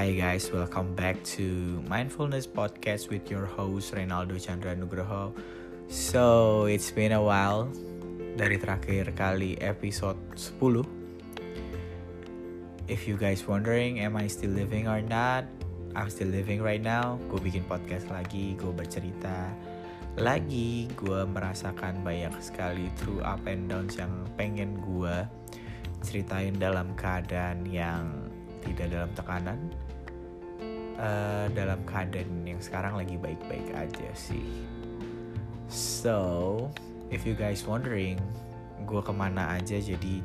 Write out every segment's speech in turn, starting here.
Hi guys, welcome back to Mindfulness Podcast with your host Renaldo Chandra Nugroho. So, it's been a while dari terakhir kali episode 10. If you guys wondering, am I still living or not? I'm still living right now. Gue bikin podcast lagi, gue bercerita lagi. Gue merasakan banyak sekali true up and downs yang pengen gue ceritain dalam keadaan yang tidak dalam tekanan uh, dalam keadaan yang sekarang lagi baik-baik aja sih. So, if you guys wondering, gue ke mana aja jadi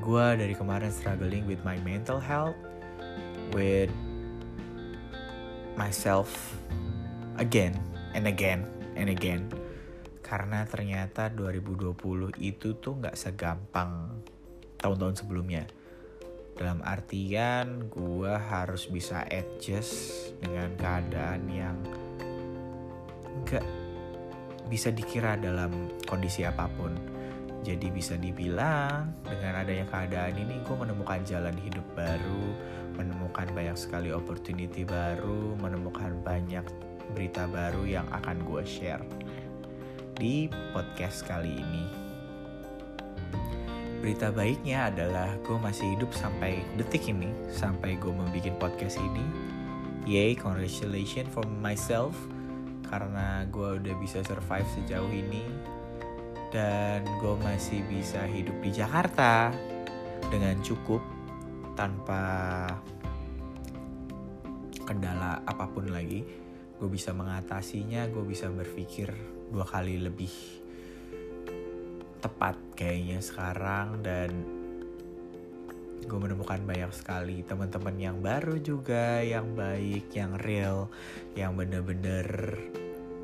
gue dari kemarin struggling with my mental health, with myself again and again and again. Karena ternyata 2020 itu tuh nggak segampang tahun-tahun sebelumnya dalam artian gue harus bisa adjust dengan keadaan yang gak bisa dikira dalam kondisi apa pun. Jadi bisa dibilang dengan adanya keadaan ini gue menemukan jalan hidup baru menemukan banyak sekali opportunity baru menemukan banyak berita baru yang akan gue share di podcast kali ini berita baiknya adalah gue masih hidup sampai detik ini sampai gue membuat podcast ini. Yay congratulations for myself karena gue udah bisa survive sejauh ini. Dan gue masih bisa hidup di Jakarta dengan cukup tanpa kendala apa pun lagi. Gue bisa mengatasinya gue bisa berpikir dua kali lebih tepat kayaknya sekarang dan gue menemukan banyak sekali teman-teman yang baru juga yang baik yang real yang bener-bener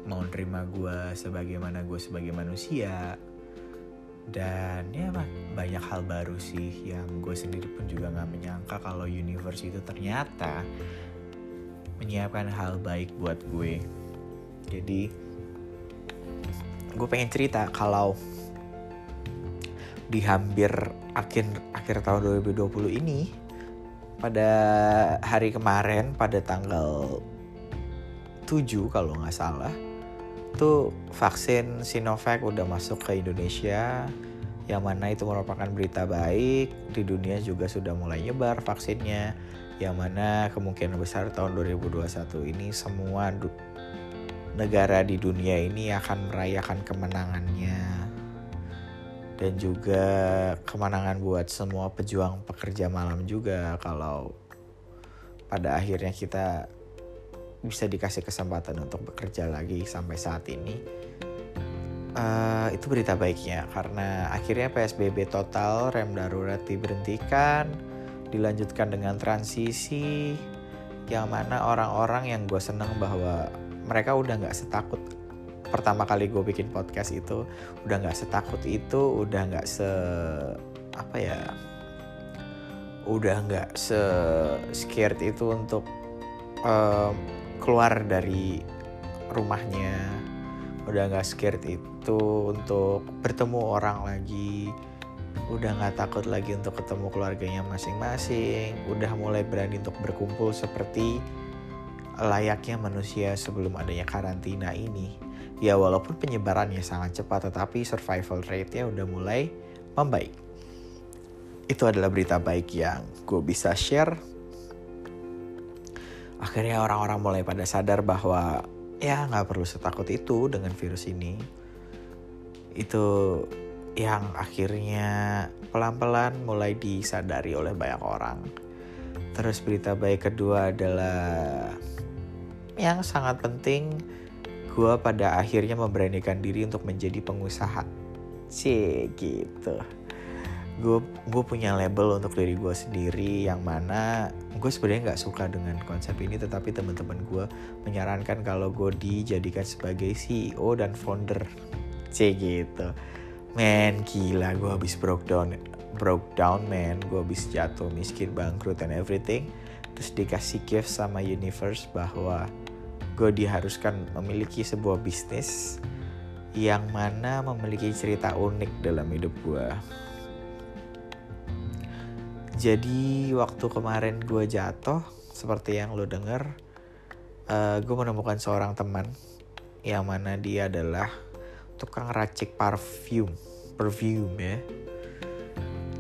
mau nerima gue sebagaimana gue sebagai manusia. Dan ya banyak hal baru sih yang gue sendiri pun juga nggak menyangka kalau universe itu ternyata menyiapkan hal baik buat gue. Jadi gue pengen cerita kalau di hampir akhir akhir tahun 2020 ini pada hari kemarin pada tanggal 7 kalau nggak salah tuh vaksin Sinovac udah masuk ke Indonesia yang mana itu merupakan berita baik di dunia juga sudah mulai nyebar vaksinnya yang mana kemungkinan besar tahun 2021 ini semua negara di dunia ini akan merayakan kemenangannya dan juga kemenangan buat semua pejuang pekerja malam juga kalau pada akhirnya kita bisa dikasih kesempatan untuk bekerja lagi sampai saat ini. Uh, itu berita baiknya karena akhirnya PSBB total rem darurat diberhentikan dilanjutkan dengan transisi yang mana orang-orang yang gue seneng bahwa mereka udah nggak setakut pertama kali gue bikin podcast itu udah nggak setakut itu udah nggak se apa ya udah nggak se scared itu untuk um, keluar dari rumahnya. Udah nggak scared itu untuk bertemu orang lagi. Udah nggak takut lagi untuk ketemu keluarganya masing-masing. Udah mulai berani untuk berkumpul seperti layaknya manusia sebelum adanya karantina ini Ya walaupun penyebarannya sangat cepat tetapi survival rate-nya udah mulai membaik. Itu adalah berita baik yang gue bisa share. Akhirnya orang-orang mulai pada sadar bahwa ya nggak perlu setakut itu dengan virus ini. Itu yang akhirnya pelan-pelan mulai disadari oleh banyak orang. Terus berita baik kedua adalah yang sangat penting gue pada akhirnya memberanikan diri untuk menjadi pengusaha. Sih gitu. Gue gue punya label untuk diri gue sendiri yang mana gue sebenarnya nggak suka dengan konsep ini tetapi teman-teman gue menyarankan kalau gue dijadikan sebagai CEO dan founder. C gitu. Man gila gue habis broke down broke down man. Gue habis jatuh miskin bangkrut and everything. Terus dikasih gift sama universe bahwa gue diharuskan memiliki sebuah bisnis yang mana memiliki cerita unik dalam hidup gue. jadi waktu kemarin gue jatuh seperti yang lo denger uh, gue menemukan seorang teman yang mana dia adalah tukang racik parfum perfume ya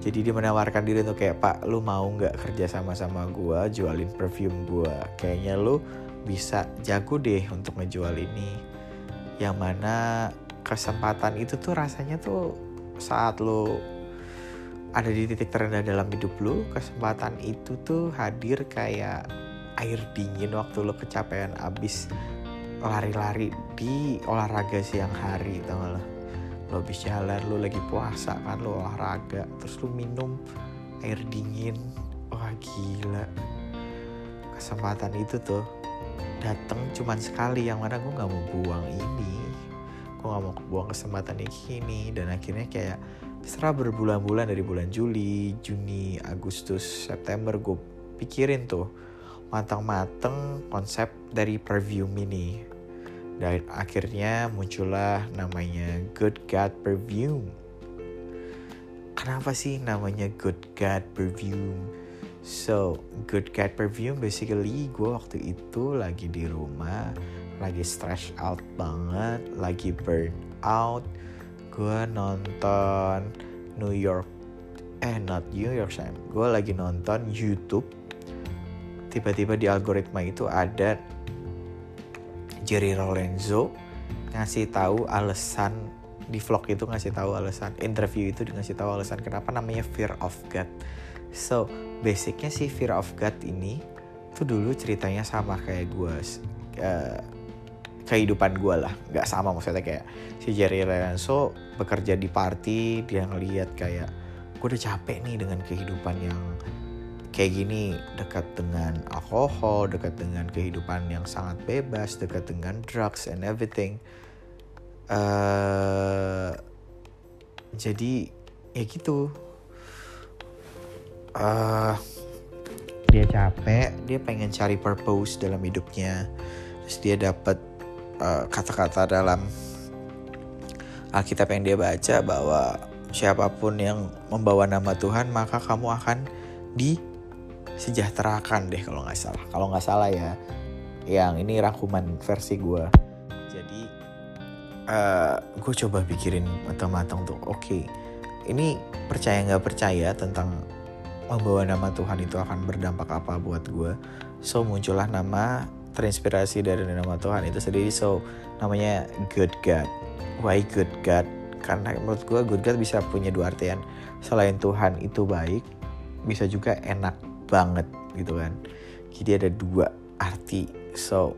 jadi dia menawarkan diri untuk kayak pak lu mau nggak kerja sama sama gue jualin perfume gue kayaknya lu bisa jago deh untuk ngejual ini. Yang mana kesempatan itu tuh rasanya tuh saat lo ada di titik terendah dalam hidup lo kesempatan itu tuh hadir kayak air dingin waktu lo kecapean abis lari-lari di olahraga siang hari tau gak lo? Lo habis jalan lo lagi puasa kan lo olahraga terus lo minum air dingin. Wah gila. Kesempatan itu tuh datang cuman sekali yang mana gue nggak mau buang ini. Gue nggak mau buang kesempatan ini. Dan akhirnya kayak setelah berbulan-bulan dari bulan Juli, Juni, Agustus, September gue pikirin tuh matang-matang konsep dari perfume ini dan akhirnya muncullah namanya Good God Perfume. Kenapa sih namanya Good God Perfume So, good cat perfume basically gue waktu itu lagi di rumah, lagi stress out banget, lagi burn out. Gue nonton New York, eh not New York Time. Gue lagi nonton YouTube. Tiba-tiba di algoritma itu ada Jerry Lorenzo ngasih tahu alasan di vlog itu ngasih tahu alasan interview itu ngasih tahu alasan kenapa namanya Fear of God. So, basicnya si Fear of God ini tuh dulu ceritanya sama kayak gue uh, kehidupan gue lah. Nggak sama maksudnya kayak si Jerry Lorenzo bekerja di party dia ngeliat kayak gue udah capek nih dengan kehidupan yang kayak gini. Dekat dengan alkohol dekat dengan kehidupan yang sangat bebas dekat dengan drugs and everything. Uh, jadi ya gitu uh, dia capek. Dia pengen cari purpose dalam hidupnya. Terus dia dapat uh, kata-kata dalam Alkitab yang dia baca bahwa siapa pun yang membawa nama Tuhan maka kamu akan disejahterakan deh kalau nggak salah. Kalau nggak salah ya yang ini rangkuman versi gue jadi uh, gue coba pikirin matang-matang tuh. Oke okay, ini percaya nggak percaya tentang membawa nama Tuhan itu akan berdampak apa buat gue so muncullah nama terinspirasi dari nama Tuhan itu sendiri. So namanya good God. Why good God? Karena menurut gue good God bisa punya dua artian. Selain Tuhan itu baik bisa juga enak banget gitu kan. Jadi ada dua arti. So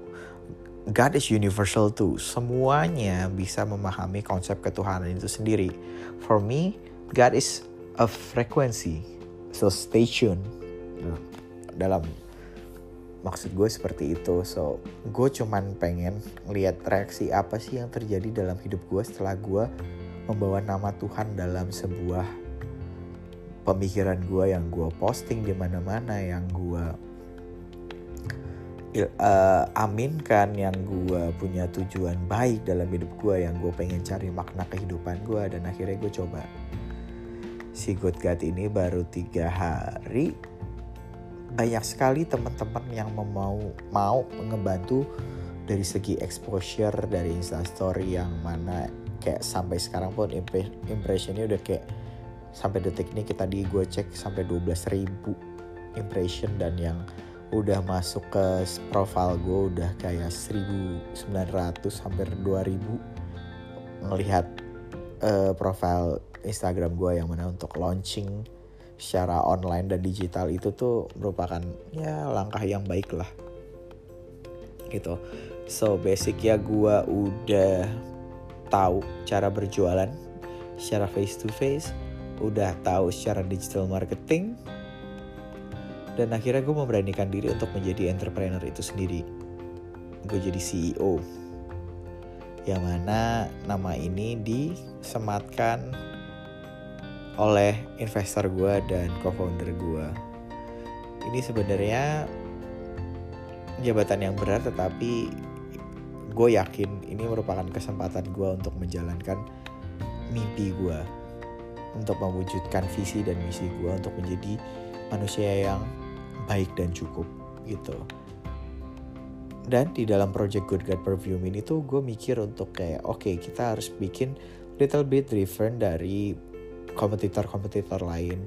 God is universal too. Semuanya bisa memahami konsep ketuhanan itu sendiri. For me God is a frequency so stay tune dalam maksud gue seperti itu. So gue cuman pengen lihat reaksi apa sih yang terjadi dalam hidup gue setelah gue membawa nama Tuhan dalam sebuah pemikiran gue yang gue posting di mana-mana yang gue uh, aminkan yang gue punya tujuan baik dalam hidup gue yang gue pengen cari makna kehidupan gue dan akhirnya gue coba si Good God ini baru tiga hari. Banyak sekali teman-teman yang mau mau ngebantu dari segi exposure dari instastory yang mana kayak sampai sekarang pun impressionnya udah kayak sampai detik ini kita di gue cek sampai 12 ribu impression dan yang udah masuk ke profile gue udah kayak 1900 hampir 2000 ngelihat uh, profile Instagram gue yang mana untuk launching secara online dan digital itu tuh merupakan ya langkah yang baik lah. Gitu. So basic ya gue udah tahu cara berjualan secara face to face udah tahu secara digital marketing dan akhirnya gue memberanikan diri untuk menjadi entrepreneur itu sendiri. Gue jadi CEO yang mana nama ini disematkan oleh investor gue dan co-founder gue. Ini sebenarnya jabatan yang berat tetapi gue yakin ini merupakan kesempatan gue untuk menjalankan mimpi gue untuk mewujudkan visi dan misi gue untuk menjadi manusia yang baik dan cukup gitu dan di dalam project Good God Perfume ini tuh gue mikir untuk kayak oke okay, kita harus bikin little bit different dari kompetitor-kompetitor lain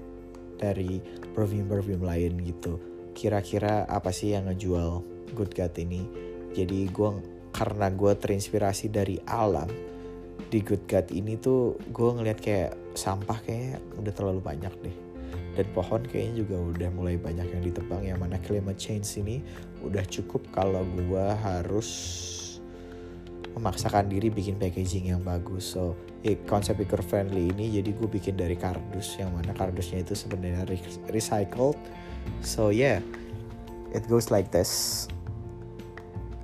dari perfume-perfume lain gitu. Kira-kira apa sih yang ngejual Good God ini? Jadi gue karena gue terinspirasi dari alam di Good God ini tuh gue ngeliat kayak sampah kayak udah terlalu banyak deh. Dan pohon kayaknya juga udah mulai banyak yang ditebang yang mana climate change ini udah cukup kalau gue harus memaksakan diri bikin packaging yang bagus. So eh, konsep eco friendly ini jadi gue bikin dari kardus yang mana kardusnya itu sebenarnya recycled. So yeah it goes like this.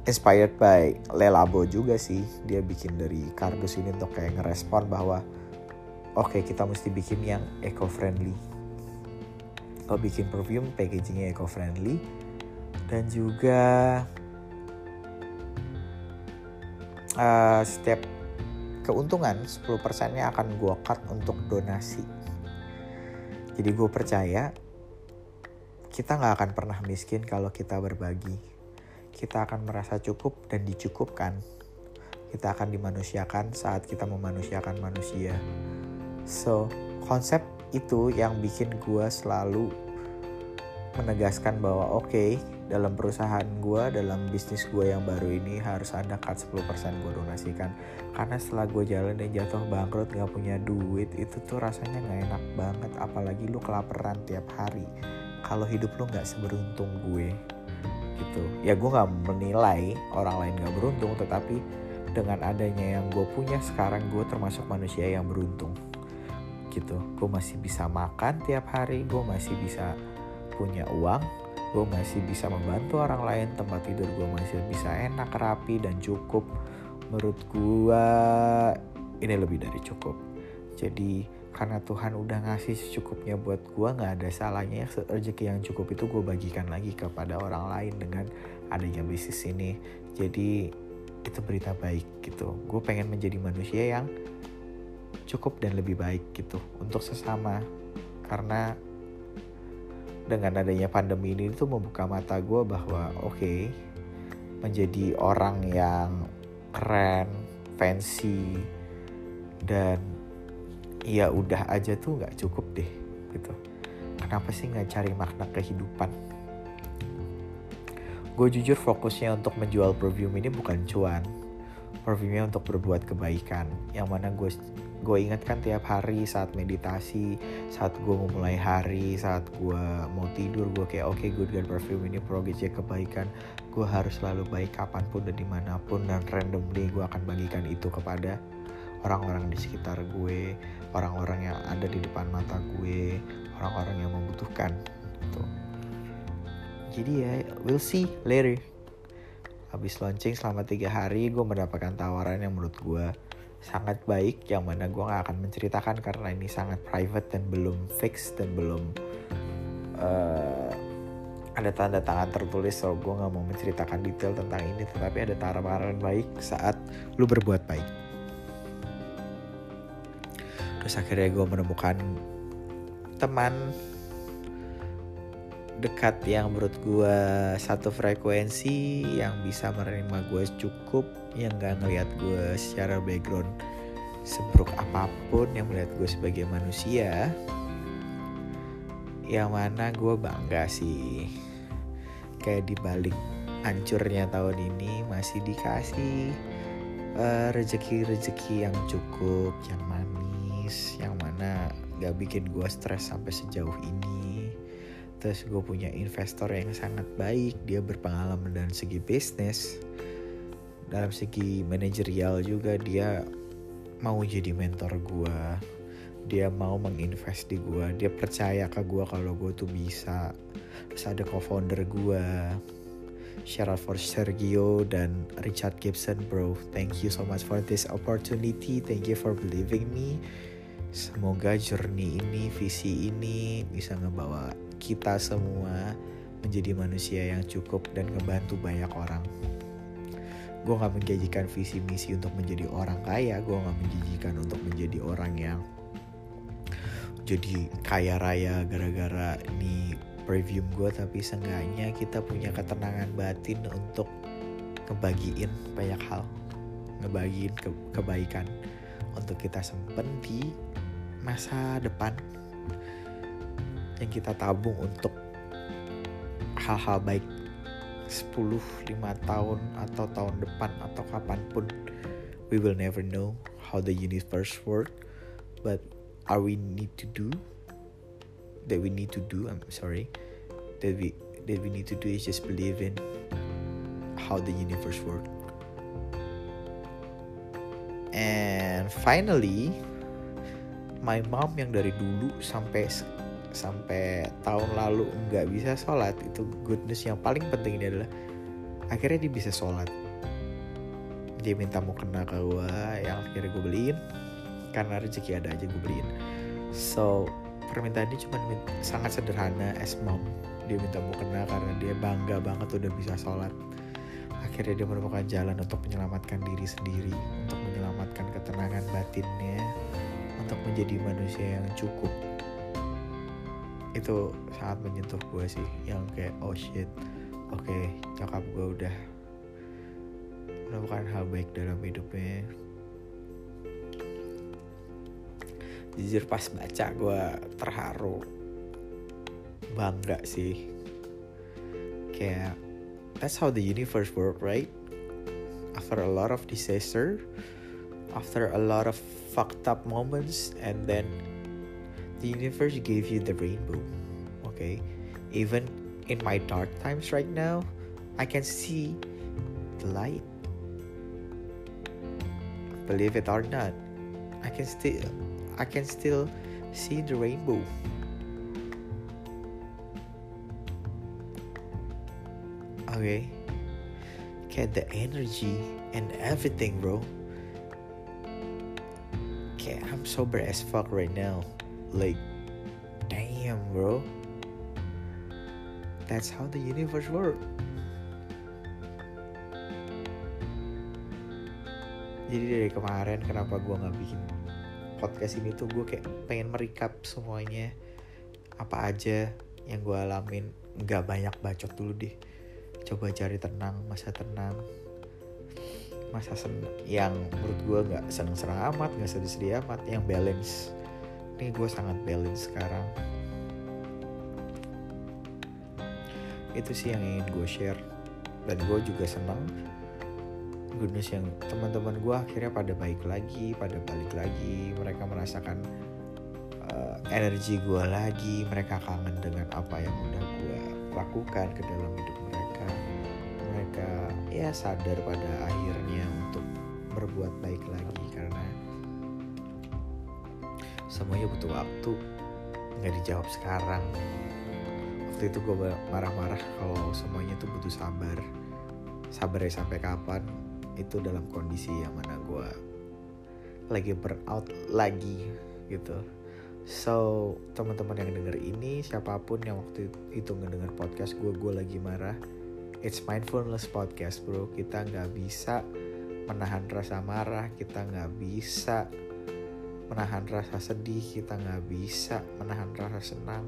Inspired by Lelabo juga sih dia bikin dari kardus ini untuk kayak ngerespon bahwa oke okay, kita mesti bikin yang eco friendly kalau bikin perfume packagingnya eco friendly dan juga uh, setiap keuntungan 10% nya akan gue cut untuk donasi. Jadi gue percaya kita nggak akan pernah miskin kalau kita berbagi. Kita akan merasa cukup dan dicukupkan. Kita akan dimanusiakan saat kita memanusiakan manusia. So konsep itu yang bikin gue selalu menegaskan bahwa oke okay, dalam perusahaan gue dalam bisnis gue yang baru ini harus ada cut 10% gue donasikan. Karena setelah gue jalan dan jatuh bangkrut gak punya duit itu tuh rasanya gak enak banget. Apalagi lu kelaparan tiap hari. Kalau hidup lu gak seberuntung gue gitu. Ya gue gak menilai orang lain gak beruntung tetapi dengan adanya yang gue punya sekarang gue termasuk manusia yang beruntung gitu. Gue masih bisa makan tiap hari gue masih bisa punya uang gue masih bisa membantu orang lain tempat tidur gue masih bisa enak rapi dan cukup. Menurut gue ini lebih dari cukup. Jadi karena Tuhan udah ngasih secukupnya buat gue nggak ada salahnya rezeki yang cukup itu gue bagikan lagi kepada orang lain dengan adanya bisnis ini. Jadi itu berita baik gitu. Gue pengen menjadi manusia yang cukup dan lebih baik gitu untuk sesama. Karena dengan adanya pandemi ini tuh membuka mata gue bahwa oke okay, menjadi orang yang keren, fancy dan ya udah aja tuh nggak cukup deh gitu. Kenapa sih nggak cari makna kehidupan? Gue jujur fokusnya untuk menjual perfume ini bukan cuan, perfume untuk berbuat kebaikan yang mana gue gue ingatkan tiap hari saat meditasi saat gue memulai hari saat gue mau tidur gue kayak oke okay, good god perfume ini progresnya kebaikan. Gue harus selalu baik kapan pun dan di mana pun dan randomly gue akan bagikan itu kepada orang-orang di sekitar gue orang-orang yang ada di depan mata gue orang-orang yang membutuhkan gitu. Jadi ya we'll see later. Habis launching selama tiga hari gue mendapatkan tawaran yang menurut gue sangat baik yang mana gue gak akan menceritakan karena ini sangat private dan belum fix dan belum uh, ada tanda tangan tertulis so gue gak mau menceritakan detail tentang ini tetapi ada tawaran baik saat lu berbuat baik. Terus akhirnya gue menemukan teman dekat yang menurut gue satu frekuensi yang bisa menerima gue cukup yang gak ngelihat gue secara background seburuk apa pun yang melihat gue sebagai manusia yang mana gue bangga sih. Kayak dibalik hancurnya tahun ini masih dikasih uh, rezeki-rezeki yang cukup yang manis yang mana gak bikin gue stres sampai sejauh ini. Terus gue punya investor yang sangat baik dia berpengalaman dalam segi bisnis dalam segi manajerial juga dia mau jadi mentor gue dia mau menginvest di gue dia percaya ke gue kalau gue tuh bisa. Terus ada co-founder gue shout out for Sergio dan Richard Gibson bro. Thank you so much for this opportunity. Thank you for believing me. Semoga journey ini visi ini bisa ngebawa kita semua menjadi manusia yang cukup dan ngebantu banyak orang. Gue gak menjanjikan visi misi untuk menjadi orang kaya, gue gak menjanjikan untuk menjadi orang yang jadi kaya raya gara-gara ini premium gue tapi seenggaknya kita punya ketenangan batin untuk ngebagiin banyak hal. Ngebagiin ke kebaikan untuk kita simpen di masa depan. Yang kita tabung untuk hal-hal baik 10, 5 tahun atau tahun depan atau kapan pun we will never know how the universe work but are we need to do that we need to do I'm sorry that we that we need to do is just believe in how the universe work. And finally my mom yang dari dulu sampai sampai tahun lalu nggak bisa sholat itu goodness yang paling penting ini adalah akhirnya dia bisa sholat. Dia minta mau kena ke gue yang akhirnya gue beliin. Karena rezeki ada aja gue beliin. So permintaan dia cuma sangat sederhana as mom. Dia minta mau kena karena dia bangga banget udah bisa sholat. Akhirnya dia menemukan jalan untuk menyelamatkan diri sendiri untuk menyelamatkan ketenangan batinnya untuk menjadi manusia yang cukup itu sangat menyentuh gue sih yang kayak oh shit oke okay, nyokap gue udah melakukan hal baik dalam hidupnya. Jujur pas baca gue terharu bangga sih. Kayak that's how the universe work right? After a lot of disaster after a lot of fucked up moments and then the universe gave you the rainbow okay? Even in my dark times right now i can see the light. Believe it or not i can still i can still see the rainbow. Okay? Get the energy and everything bro. Okay i'm sober as fuck right now like damn bro. That's how the universe work jadi dari kemarin kenapa gue nggak bikin podcast ini tuh gue kayak pengen merecap semuanya. Apa aja yang gue alamin. Nggak banyak bacot dulu deh. Coba cari tenang masa tenang. Masa senang yang menurut gue nggak seneng-seneng amat nggak sedih-sedih amat. Yang balance ini gue sangat balance sekarang. Itu sih yang ingin gue share. Dan gue juga senang. Goodness yang teman-teman gue akhirnya pada baik lagi pada balik lagi. Mereka merasakan uh, energi gue lagi. Mereka kangen dengan apa yang udah gue lakukan ke dalam hidup mereka. Mereka ya sadar pada akhirnya untuk berbuat baik lagi semuanya butuh waktu. Nggak dijawab sekarang. Waktu itu gue marah-marah kalau semuanya tuh butuh sabar. Sabar ya sampai kapan? Itu dalam kondisi yang mana gue lagi burnout lagi gitu. So teman-teman yang denger ini siapa pun yang waktu itu ngedenger podcast gue gue lagi marah. It's mindfulness podcast bro. Kita nggak bisa menahan rasa marah. Kita nggak bisa menahan rasa sedih kita nggak bisa menahan rasa senang.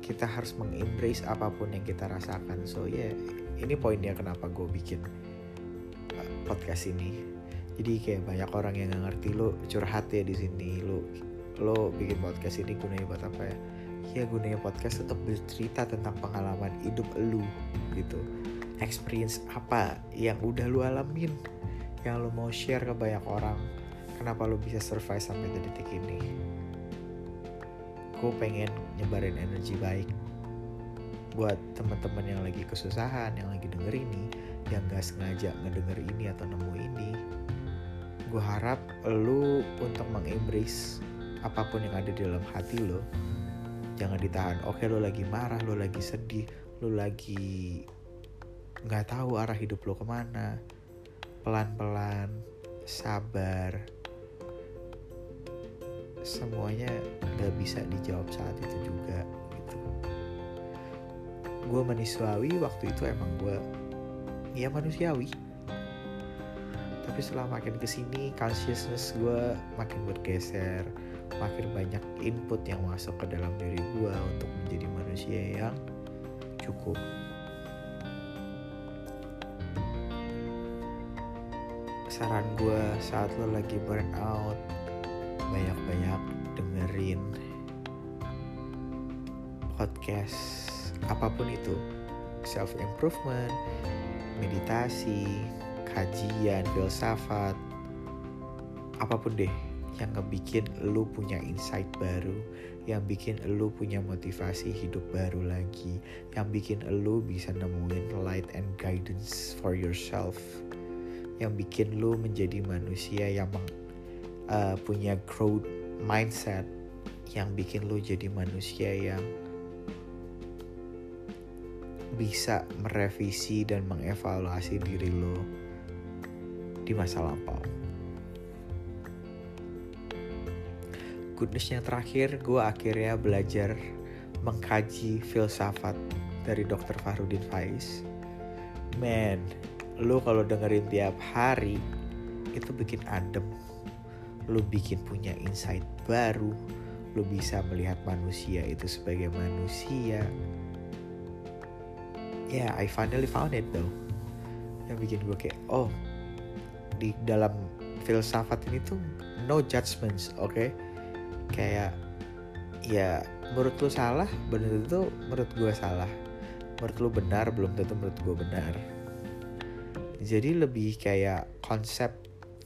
Kita harus mengembrace apa pun yang kita rasakan. So ya yeah, ini poinnya kenapa gue bikin uh, podcast ini. Jadi kayak banyak orang yang nggak ngerti lo curhat ya di sini. Lo lo bikin podcast ini gunanya buat apa ya? Ya gunanya podcast untuk bercerita tentang pengalaman hidup lo gitu. Experience apa yang udah lo alamin yang lo mau share ke banyak orang kenapa lo bisa survive sampai detik ini? Gue pengen nyebarin energi baik buat teman-teman yang lagi kesusahan yang lagi denger ini yang gak sengaja ngedenger ini atau nemu ini. Gue harap lo untuk mengembrace apa pun yang ada di dalam hati lo jangan ditahan oke lo lagi marah lo lagi sedih lo lagi nggak tahu arah hidup lo ke mana. Pelan-pelan sabar semuanya gak bisa dijawab saat itu juga gitu. Gue manusiawi waktu itu emang gue ya manusiawi. Tapi setelah makin ke sini consciousness gue makin bergeser makin banyak input yang masuk ke dalam diri gue untuk menjadi manusia yang cukup. Saran gue saat lo lagi burn out banyak-banyak dengerin podcast apa pun itu. Self improvement meditasi kajian filsafat apa pun deh yang ngebikin lu punya insight baru yang bikin lu punya motivasi hidup baru lagi yang bikin lu bisa nemuin light and guidance for yourself yang bikin lu menjadi manusia yang uh, punya growth mindset yang bikin lu jadi manusia yang bisa merevisi dan mengevaluasi diri lo di masa lampau. Good news yang terakhir, gue akhirnya belajar mengkaji filsafat dari Dr. Farudin Faiz. Man, lu kalau dengerin tiap hari itu bikin adem. Lu bikin punya insight baru. Lu bisa melihat manusia itu sebagai manusia yeah I finally found it though yang bikin gue kayak oh di dalam filsafat ini tuh no judgments oke okay? kayak ya menurut lu salah belum tentu menurut gue salah menurut lu benar belum tentu menurut gue benar jadi lebih kayak konsep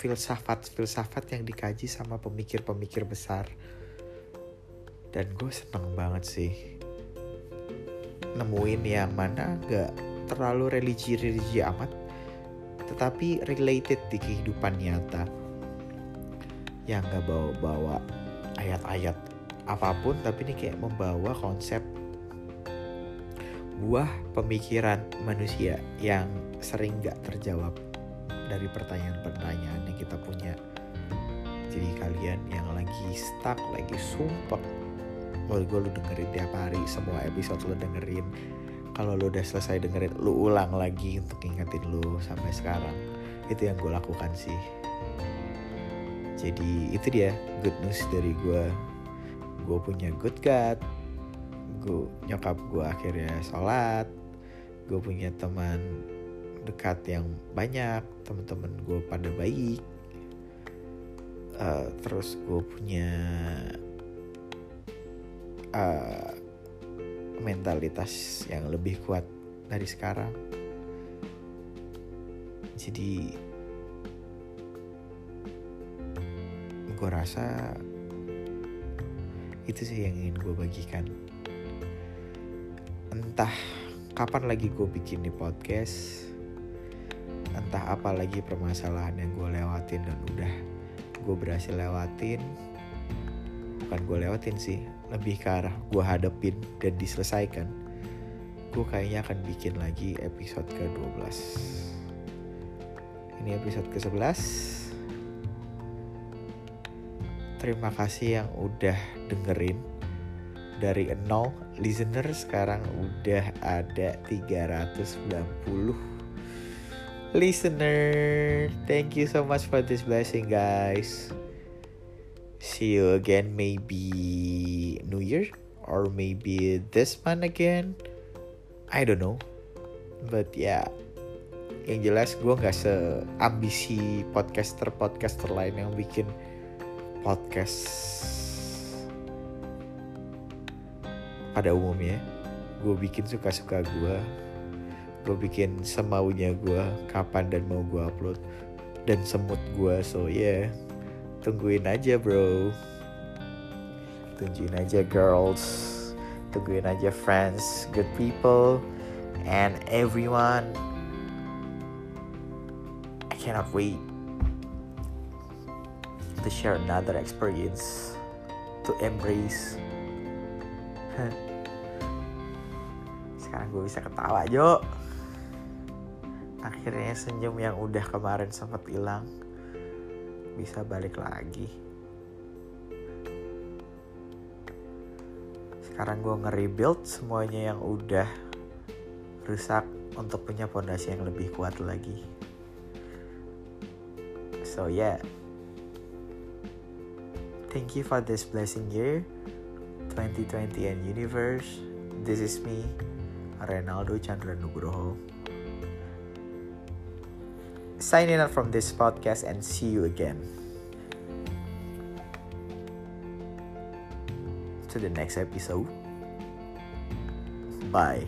filsafat-filsafat yang dikaji sama pemikir-pemikir besar. Dan gue seneng banget sih nemuin yang mana gak terlalu religi-religi amat tetapi related di kehidupan nyata. Yang gak bawa-bawa ayat-ayat apa pun tapi ini kayak membawa konsep buah pemikiran manusia yang sering gak terjawab dari pertanyaan-pertanyaan yang kita punya. Jadi kalian yang lagi stuck lagi sumpah kalau gue lu dengerin tiap hari semua episode lu dengerin. Kalau lu udah selesai dengerin lu ulang lagi untuk ingetin lu sampai sekarang. Itu yang gue lakukan sih. Jadi itu dia good news dari gue gue punya good God gue nyokap gue akhirnya sholat. Gue punya teman dekat yang banyak teman-teman gue pada baik uh, terus gue punya uh, mentalitas yang lebih kuat dari sekarang. Jadi gue rasa itu sih yang ingin gue bagikan. Entah kapan lagi gue bikin di podcast, entah apa lagi permasalahan yang gue lewatin dan udah gue berhasil lewatin, bukan gue lewatin sih, lebih ke arah gue hadepin dan diselesaikan. Gue kayaknya akan bikin lagi episode ke-12 ini episode ke-11 terima kasih yang udah dengerin. Dari 0 listener sekarang udah ada 390 listener thank you so much for this blessing guys see you again maybe New Year or maybe this month again. I don't know. But yeah, yang jelas gue nggak seambisi podcaster podcaster lain yang bikin podcast pada umumnya. Gue bikin suka-suka gue. Gue bikin semaunya gue kapan dan mau gue upload dan semut gue so yeah. Tungguin aja bro. Tungguin aja girls. Tungguin aja friends. Good people. And everyone. I cannot wait to share another experience to embrace. Sekarang gue bisa ketawa Jo akhirnya senyum yang udah kemarin sempat hilang bisa balik lagi sekarang gue nge-rebuild semuanya yang udah rusak untuk punya fondasi yang lebih kuat lagi so yeah Thank you for this blessing year, 2020 and universe. This is me, Renaldo Chandra Nugroho. Signing out from this podcast and see you again. To the next episode. Bye.